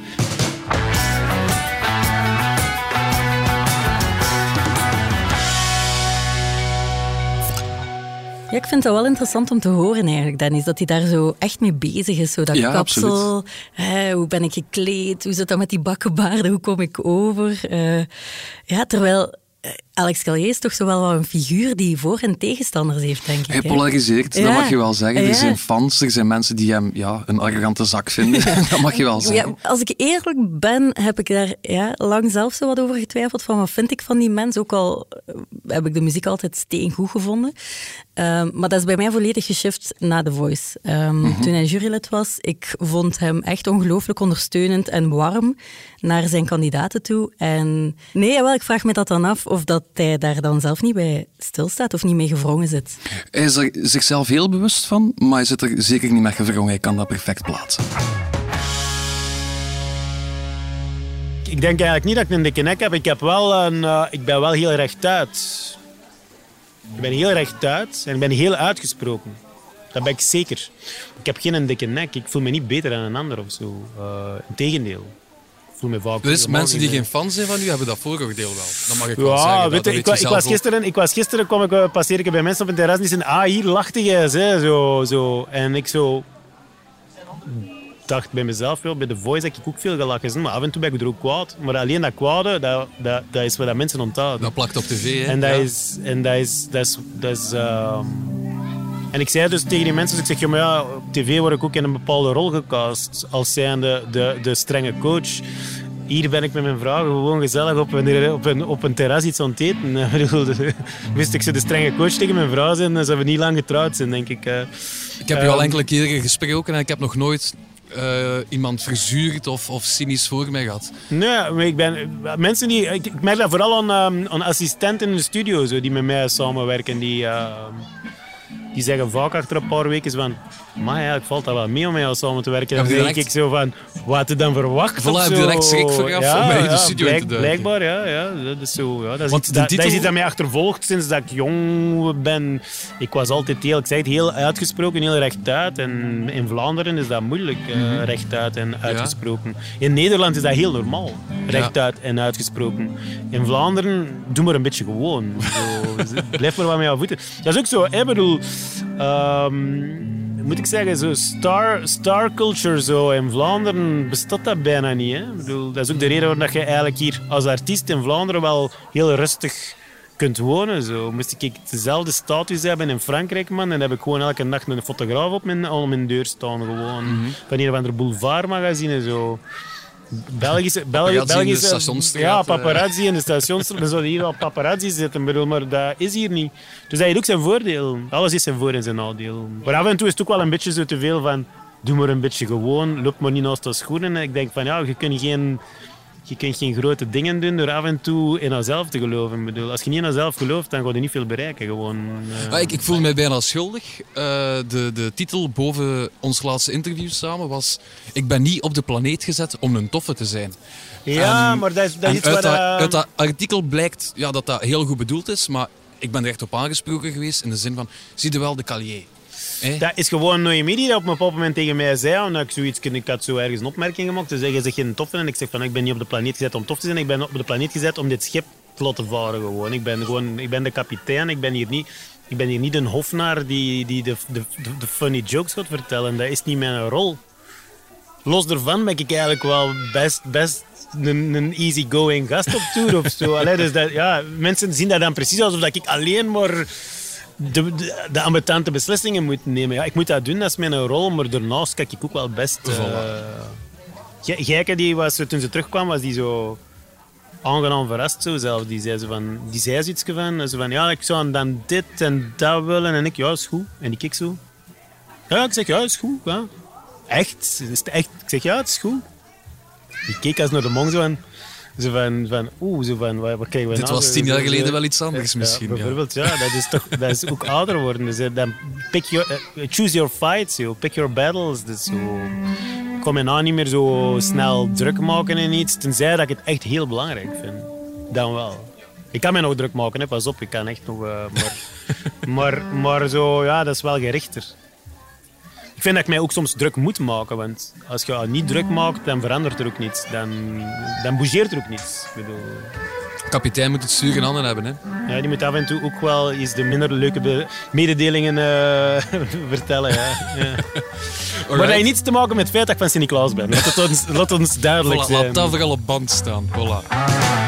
[SPEAKER 3] Ja, ik vind dat wel interessant om te horen eigenlijk, Dennis. Dat hij daar zo echt mee bezig is. Zo dat
[SPEAKER 4] Ja,
[SPEAKER 3] kapsel, hè, hoe ben ik gekleed, hoe zit dat met die bakkenbaarden, hoe kom ik over? Eh, ja, terwijl eh, Alex Callier is toch zo wel een figuur die voor- en tegenstanders heeft, denk ik.
[SPEAKER 4] Hij polariseert, dat mag je wel zeggen. Er zijn fans, er zijn mensen die hem ja, een arrogante zak vinden. *laughs* dat mag je wel zeggen.
[SPEAKER 3] Ja, als ik eerlijk ben, heb ik daar ja, lang zelf zo wat over getwijfeld. Van wat vind ik van die mens? Ook al eh, heb ik de muziek altijd steengoed gevonden. Ehm, maar dat is bij mij volledig geshift na The Voice. Ehm,
[SPEAKER 4] Mhm.
[SPEAKER 3] Toen hij jurylid was, ik vond hem echt ongelooflijk ondersteunend en warm naar zijn kandidaten toe. En nee, jawel, ik vraag me dat dan af of dat hij daar dan zelf niet bij stilstaat of niet mee gevrongen zit.
[SPEAKER 4] Hij is er zichzelf heel bewust van, maar hij zit er zeker niet met gevrongen. Hij kan dat perfect plaatsen.
[SPEAKER 1] Ik denk eigenlijk niet dat ik een dikke nek heb. Ik, heb wel een, eh, ik ben wel heel rechtuit. Ik ben heel rechtuit en ik ben heel uitgesproken. Dat ben ik zeker. Ik heb geen dikke nek. Ik voel me niet beter dan een ander of zo. Uh, Integendeel. Ik voel me vaak...
[SPEAKER 2] Dus mensen die geen fan zijn van u, hebben dat vooroordeel wel. Dat mag ik wel zeggen.
[SPEAKER 1] Weet
[SPEAKER 2] dat
[SPEAKER 1] ik,
[SPEAKER 2] weet
[SPEAKER 1] ik, was gisteren, ik was gisteren, kwam ik, eh, passeer ik bij mensen op een terras die zeiden, ah, hier lachte jij zo, zo. En ik zo dacht bij mezelf, wel, bij The Voice heb ik ook veel gelachen, maar af en toe ben ik er ook kwaad. Maar alleen dat kwade, dat, dat, dat is wat dat mensen onthouden.
[SPEAKER 2] Dat plakt op tv, hè.
[SPEAKER 1] En dat
[SPEAKER 2] Ja.
[SPEAKER 1] is... En dat is, dat is, dat is ehm, En ik zei dus tegen die mensen, dus ik zeg, ja, maar ja, op tv word ik ook in een bepaalde rol gecast. Als zijnde de, de strenge coach. Hier ben ik met mijn vrouw gewoon gezellig op een, op een, op een terras iets aan het eten. *laughs* Wist ik ze de strenge coach tegen mijn vrouw zijn, dan zouden we niet lang getrouwd zijn, denk ik. eh.
[SPEAKER 2] Ik heb je al
[SPEAKER 1] Ehm,
[SPEAKER 2] enkele keren gesproken en ik heb nog nooit eh, iemand verzuurd of, of cynisch voor mij gehad.
[SPEAKER 1] Nee, ik ben... Mensen die... Ik, merk dat vooral aan, ehm, aan assistenten in de studio, zo, die met mij samenwerken. Die, ehm, die zeggen vaak achter een paar weken van... Maar eigenlijk valt dat wel mee om met jou samen te werken. Dan denk
[SPEAKER 2] direct-
[SPEAKER 1] ik zo van... Wat je dan verwacht?
[SPEAKER 2] Voilà, heb je direct schrik vooraf om bij de studio te duiken?
[SPEAKER 1] Blijkbaar, ja. ja dat is, zo, ja. Dat is,
[SPEAKER 2] Want
[SPEAKER 1] iets, dat,
[SPEAKER 2] titel-
[SPEAKER 1] dat is iets dat mij achtervolgt sinds dat ik jong ben. Ik was altijd heel, ik zei het, heel uitgesproken, heel rechtuit. En in Vlaanderen is dat moeilijk,
[SPEAKER 2] Mhm.
[SPEAKER 1] rechtuit en uitgesproken. In Nederland is dat heel normaal, rechtuit en uitgesproken. In Vlaanderen, doe maar een beetje gewoon. Zo, *laughs* blijf maar wat met jouw voeten. Dat is ook zo, ik bedoel... ehm, moet ik zeggen, zo star, star culture zo in Vlaanderen bestaat dat bijna niet. Hè? Ik bedoel, dat is ook de reden waarom dat je eigenlijk hier als artiest in Vlaanderen wel heel rustig kunt wonen. Zo. Moest ik dezelfde status hebben in Frankrijk, man, dan heb ik gewoon elke nacht een fotograaf op mijn, op mijn deur staan. Gewoon. Van een of ander boulevardmagazine. Zo. Belgische,
[SPEAKER 2] de
[SPEAKER 1] Belgische, ja,
[SPEAKER 2] eh.
[SPEAKER 1] paparazzi in de stationsstraat. Er zouden hier al paparazzi zitten, bedoel, maar dat is hier niet. Dus dat heeft ook zijn voordeel. Alles heeft zijn voor- en zijn nadeel. Maar af en toe is het ook wel een beetje zo te veel van... Doe maar een beetje gewoon, loop maar niet naast de schoenen. En ik denk van, ja, je kunt geen... Je kunt geen grote dingen doen door af en toe in jezelf te geloven. Ik bedoel, als je niet in jezelf gelooft, dan ga je niet veel bereiken. Gewoon.
[SPEAKER 2] Ah, ik, ik voel mij bijna schuldig. Eh, de, de titel boven ons laatste interview samen was... Ik ben niet op de planeet gezet om een toffe te zijn.
[SPEAKER 1] ja, maar dat is, dat is iets
[SPEAKER 2] uit, dat,
[SPEAKER 1] eh,
[SPEAKER 2] uit dat artikel blijkt ja, dat dat heel goed bedoeld is, maar ik ben er echt op aangesproken geweest in de zin van, zie je wel de calier?
[SPEAKER 1] Dat is gewoon nieuwe media dat op een bepaald moment tegen mij zei. Omdat ik zoiets, ik had zo ergens een opmerking gemaakt. Ze zeggen, zeg geen toffe. En ik zeg van, ik ben niet op de planeet gezet om tof te zijn. Ik ben op de planeet gezet om dit schip te laten varen gewoon. Ik ben gewoon, ik ben de kapitein. Ik ben hier niet, ik ben hier niet een hofnaar die, die de, de, de, funny jokes gaat vertellen. Dat is niet mijn rol. Los daarvan ben ik eigenlijk wel best, best een, een easygoing gast op tour of zo. *laughs* Allee, dus dat, ja, mensen zien dat dan precies alsof ik alleen maar de, de, de ambetante beslissingen moet nemen. Ja, ik moet dat doen, dat is mijn rol, maar daarnaast kijk ik ook wel best... Uh, Gijke, die was, toen ze terugkwam, was die zo aangenaam verrast zo zelf. Die zei, zo van, die zei zoiets van, zo van, ja, ik zou dan dit en dat willen. En ik, ja, is goed. En die keek zo. Ja, ik zeg, ja, is goed. Ja. Echt? Is het echt? Ik zeg, ja, het is goed. Die keek als naar de mong zo. Zo van, van oeh, zo van, wat, wat we
[SPEAKER 2] Dit
[SPEAKER 1] nou?
[SPEAKER 2] was tien jaar geleden wel iets anders
[SPEAKER 1] Ja,
[SPEAKER 2] misschien. Ja,
[SPEAKER 1] bijvoorbeeld, ja. dat is toch dat is ook ouder worden. Dus, eh, dan pick your, eh, choose your fights, yo. pick your battles. Dus zo, ik kan me nou niet meer zo snel druk maken in iets, tenzij dat ik het echt heel belangrijk vind. Dan wel. Ik kan me nog druk maken, hè. pas op, ik kan echt nog... eh, maar, *laughs* maar, maar zo, ja, dat is wel gerichter. Ik vind dat ik mij ook soms druk moet maken, want als je niet druk maakt, dan verandert er ook niets. Dan, dan bougeert er ook niets. Ik bedoel,
[SPEAKER 2] Kapitein moet het stuur in handen hebben. Hè?
[SPEAKER 1] ja, die moet af en toe ook wel eens de minder leuke mededelingen eh, *laughs* vertellen. Ja. Ja. *laughs* Maar dat heeft niets te maken met het feit dat ik van Sint-Niklaas ben. Laat, het ons, laat ons duidelijk
[SPEAKER 2] Voilà,
[SPEAKER 1] zijn.
[SPEAKER 2] laat dat vooral op band staan. Voilà.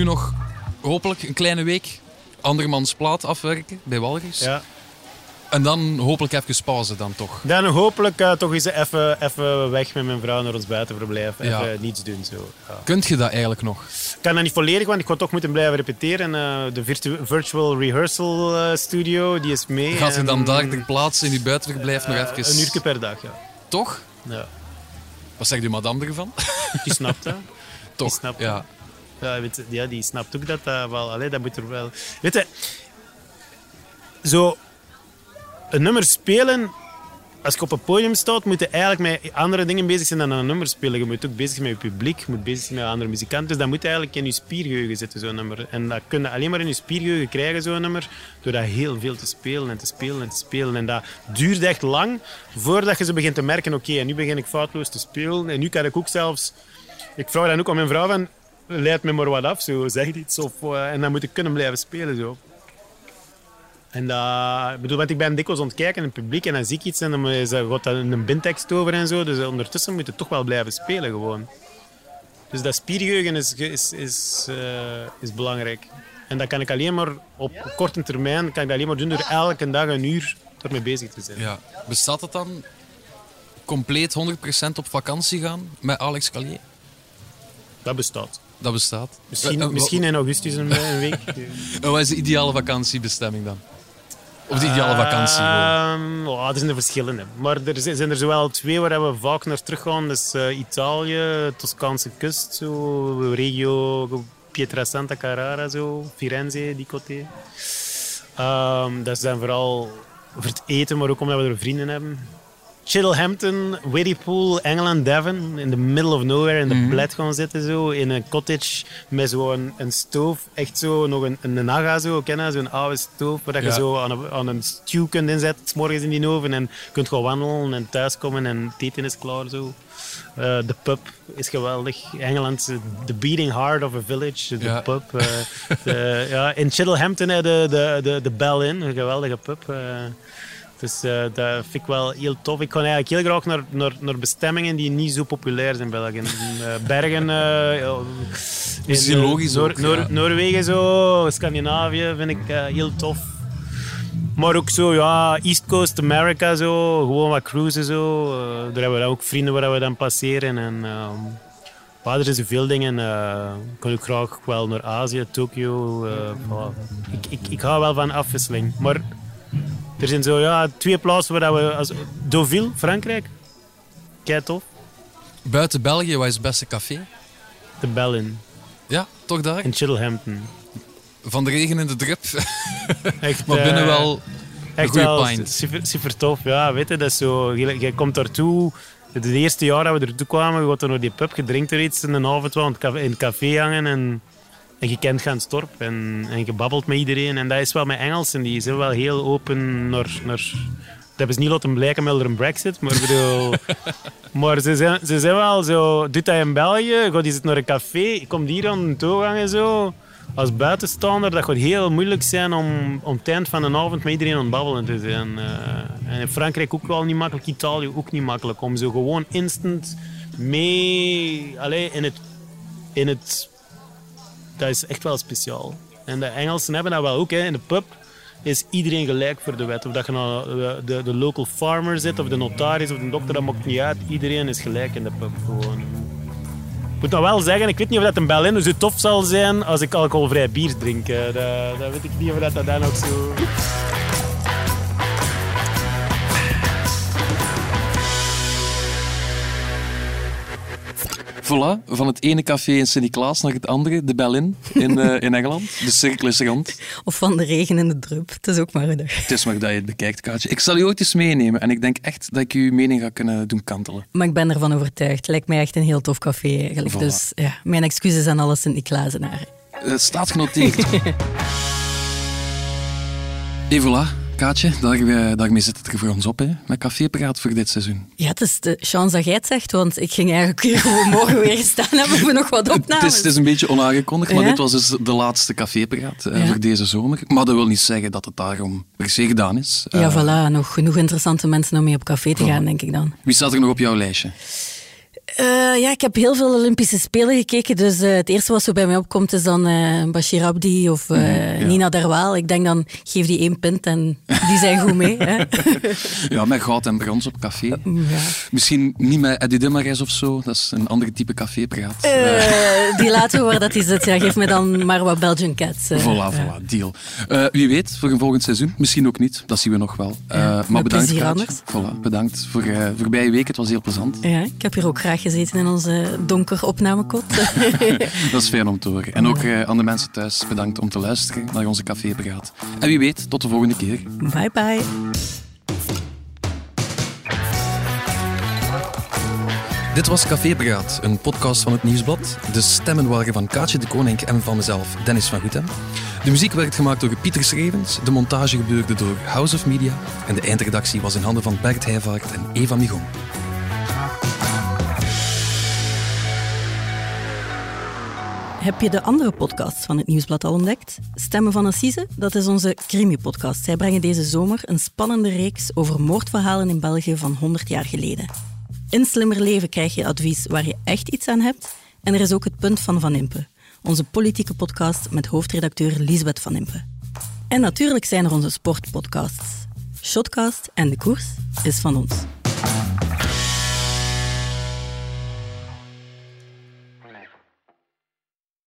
[SPEAKER 2] Nu nog hopelijk een kleine week andermans plaat afwerken bij Walrus.
[SPEAKER 1] Ja.
[SPEAKER 2] En dan hopelijk even pauze dan toch.
[SPEAKER 1] Dan hopelijk eh, toch eens even, even weg met mijn vrouw naar ons buitenverblijf. Even niets doen. Zo. Ja.
[SPEAKER 2] Kunt je dat eigenlijk nog?
[SPEAKER 1] Ik kan dat niet volledig, want ik ga toch moeten blijven repeteren. Eh, de virtu- virtual rehearsal eh, studio, die is mee.
[SPEAKER 2] Gaat je dan
[SPEAKER 1] En,
[SPEAKER 2] daar ter plaatse in je buitenverblijf nog even...
[SPEAKER 1] Een uur per dag, ja.
[SPEAKER 2] Toch?
[SPEAKER 1] ja.
[SPEAKER 2] Wat zegt uw madame ervan?
[SPEAKER 1] Die snapt *laughs* dat.
[SPEAKER 2] Toch?
[SPEAKER 1] snapt
[SPEAKER 2] ja.
[SPEAKER 1] Ja, weet ja, die snapt ook dat dat wel... Allee, dat moet er wel... Weet je, zo... Een nummer spelen... Als je op een podium staat, moet je eigenlijk met andere dingen bezig zijn dan een nummer spelen. Je moet ook bezig zijn met je publiek, je moet bezig zijn met andere muzikanten. Dus dat moet eigenlijk in je spiergeheugen zitten, zo'n nummer. En dat kun je alleen maar in je spiergeheugen krijgen, zo'n nummer, door dat heel veel te spelen en te spelen en te spelen. En dat duurt echt lang, voordat je zo begint te merken, oké, en nu begin ik foutloos te spelen. En nu kan ik ook zelfs... Ik vraag dan ook aan mijn vrouw van, leid me maar wat af, zo, zeg iets. Of, eh, en dan moet ik kunnen blijven spelen, zo. En dat, ik bedoel, want ik ben dikwijls aan het kijken in het publiek en dan zie ik iets en dan is, er- gaat dat een bindtekst over en zo. Dus ondertussen moet je toch wel blijven spelen gewoon. Dus dat spiergeheugen is, is, is, eh, is belangrijk. En dat kan ik alleen maar op korte termijn kan ik dat alleen maar doen door elke dag een uur ermee bezig te zijn.
[SPEAKER 2] Ja. Bestaat het dan compleet 100% op vakantie gaan met Alex Calier?
[SPEAKER 1] Dat bestaat.
[SPEAKER 2] Dat bestaat.
[SPEAKER 1] Misschien,
[SPEAKER 2] Eh, eh,
[SPEAKER 1] misschien in augustus een, een week. *laughs*
[SPEAKER 2] wa- Wat is de ideale vakantiebestemming dan? Of de ideale vakantie?
[SPEAKER 1] oh, er zijn er verschillende. Maar er zijn zijn er zowel twee waar we vaak naar terug gaan. Dus eh, Italië, Toscaanse kust, zo, regio Pietrasanta Carrara, zo, Firenze, die coté. Ehm, dat is dan vooral voor het eten, maar ook omdat we er vrienden hebben. Chiddlehampton, Whittypool, Engeland, Devon. In the middle of nowhere, in de bled gaan zitten. Zo, in een cottage met zo'n een stoof. Echt zo, nog een, een naga, zo, kennen, zo'n oude stoof. Waar je zo aan een, aan een stew kunt inzetten, 's morgens in die oven. En kunt gaan wandelen en thuiskomen en het eten is klaar. Zo. Eh, de pub is geweldig. Engeland, eh, the beating heart of a village. De
[SPEAKER 2] Ja.
[SPEAKER 1] pub. eh, *laughs* de- ja, in Chiddlehampton, hè, de, de, de, de Bell Inn, een geweldige pub. Eh. Dus uh, dat vind ik wel heel tof. Ik ga eigenlijk heel graag naar, naar, naar bestemmingen die niet zo populair zijn in België. Uh, Bergen, uh,
[SPEAKER 2] is in, logisch
[SPEAKER 1] Noor,
[SPEAKER 2] ook,
[SPEAKER 1] Noor,
[SPEAKER 2] ja.
[SPEAKER 1] Noorwegen, zo, Scandinavië vind ik heel tof. Maar ook zo, ja, East Coast America, zo, gewoon wat cruisen. Zo. daar hebben we dan ook vrienden waar we dan passeren. En, um, ja, er zijn zoveel dingen. Uh, ik kan ook graag wel naar Azië, Tokio. Uh, voilà. ik, ik, ik hou wel van afwisseling. Maar er zijn zo ja, twee plaatsen waar we... Als, Deauville, Frankrijk. Kei tof.
[SPEAKER 2] Buiten België, wat is het beste café?
[SPEAKER 1] De Bellin.
[SPEAKER 2] Ja, toch daar?
[SPEAKER 1] In Chittlehampton.
[SPEAKER 2] Van de regen in de drip. *laughs*
[SPEAKER 1] Echt,
[SPEAKER 2] maar binnen
[SPEAKER 1] uh,
[SPEAKER 2] wel een
[SPEAKER 1] echt
[SPEAKER 2] goede
[SPEAKER 1] wel
[SPEAKER 2] pint.
[SPEAKER 1] Super, super tof. Ja, weet je, dat is zo... Je, komt daartoe... Het eerste jaar dat we ertoe kwamen, gaat er naar die pub, je drinkt er iets in de avond wel in het café hangen en, en je kent gaan storp en, en je babbelt met iedereen. En dat is wel met Engelsen, die zijn wel heel open naar... naar dat hebben ze niet laten blijken met een brexit, maar, bedoel, *laughs* maar ze, zijn, ze zijn wel zo... Doet dat in België, gaat die zit naar een café, komt hier aan de toegang en zo als buitenstaander dat gaat heel moeilijk zijn om om het eind van de avond met iedereen aan het babbelen te zijn. Uh, en in Frankrijk ook wel niet makkelijk, Italië ook niet makkelijk. Om zo gewoon instant mee... Allee, in het... In het dat is echt wel speciaal. En de Engelsen hebben dat wel ook. Hè. In de pub is iedereen gelijk voor de wet. Of dat je nou de, de, de local farmer zit, of de notaris, of de dokter, dat maakt niet uit. Iedereen is gelijk in de pub. Gewoon. Ik moet nou wel zeggen, ik weet niet of dat een Berlin zo tof zal zijn als ik alcoholvrij bier drink. Dat, dat weet ik niet of dat, dat dan ook zo...
[SPEAKER 4] Voilà, van het ene café in Sint-Niklaas naar het andere, de Berlin in, uh, in Engeland. *laughs* De cirkel is rond.
[SPEAKER 3] Of van de regen in de drup. Het is ook maar een dag.
[SPEAKER 4] Het is maar dat je het bekijkt, Kaatje. Ik zal je ooit eens meenemen en ik denk echt dat ik je mening ga kunnen doen kantelen.
[SPEAKER 3] Maar ik ben ervan overtuigd. Lijkt mij echt een heel tof café eigenlijk.
[SPEAKER 4] Voilà.
[SPEAKER 3] Dus ja, mijn excuses aan alle Sint-Niklaasenaren.
[SPEAKER 4] Het staat genoteerd. *laughs* Et voilà. Kaatje, daar, daarmee zit het er voor ons op, hè, met Cafépraat voor dit seizoen.
[SPEAKER 3] Ja, het is de chance dat jij het zegt, want ik ging eigenlijk gewoon morgen weer staan hebben we nog wat opnames.
[SPEAKER 4] Het is, het is een beetje onaangekondigd, maar
[SPEAKER 3] Ja?
[SPEAKER 4] dit was dus de laatste Cafépraat
[SPEAKER 3] Ja.
[SPEAKER 4] voor deze zomer. Maar dat wil niet zeggen dat het daarom per se gedaan is.
[SPEAKER 3] Ja,
[SPEAKER 4] Uh,
[SPEAKER 3] voilà. Nog genoeg interessante mensen om mee op café te gaan, denk ik dan.
[SPEAKER 4] Wie staat er nog op jouw lijstje?
[SPEAKER 3] Eh, ja, ik heb heel veel Olympische Spelen gekeken. Dus eh, het eerste wat zo bij mij opkomt is dan eh, Bashir Abdi of
[SPEAKER 4] ja.
[SPEAKER 3] Nina Derwaal. Ik denk dan, geef die één pint en die zijn goed mee. Hè? *laughs*
[SPEAKER 4] Ja, met goud en brons op café.
[SPEAKER 3] ja.
[SPEAKER 4] Misschien niet met Eddie Dimmares of zo. Dat is een andere type cafépraat.
[SPEAKER 3] Die laten we waar dat hij zit. Ja, geef me dan maar wat Belgian Cats.
[SPEAKER 4] Voilà, voilà, deal. Wie weet, voor een volgend seizoen. Misschien ook niet, dat zien we nog wel. Maar bedankt. Voilà, bedankt voor uh, voorbije week. Het was heel plezant.
[SPEAKER 3] Ja, ik heb hier ook graag gezeten in onze donker opnamekot. *laughs*
[SPEAKER 4] Dat is fijn om te horen. En ook eh, aan de mensen thuis bedankt om te luisteren naar onze cafépraat. En wie weet, tot de volgende keer.
[SPEAKER 3] bye bye.
[SPEAKER 2] Dit was Cafépraat, een podcast van het Nieuwsblad. De stemmen waren van Kaatje de Koning en van mezelf, Dennis van Goethem. De muziek werd gemaakt door Pieter Schrevens, de montage gebeurde door House of Media en de eindredactie was in handen van Bert Heijvaart en Eva Migon.
[SPEAKER 3] Heb je de andere podcasts van het Nieuwsblad al ontdekt? Stemmen van Assise, dat is onze crimi-podcast. Zij brengen deze zomer een spannende reeks over moordverhalen in België van 100 jaar geleden. In Slimmer Leven krijg je advies waar je echt iets aan hebt. En er is ook het Punt van Van Impe, onze politieke podcast met hoofdredacteur Lisbeth Van Impe. En natuurlijk zijn er onze sportpodcasts. Shotcast en De Koers is van ons.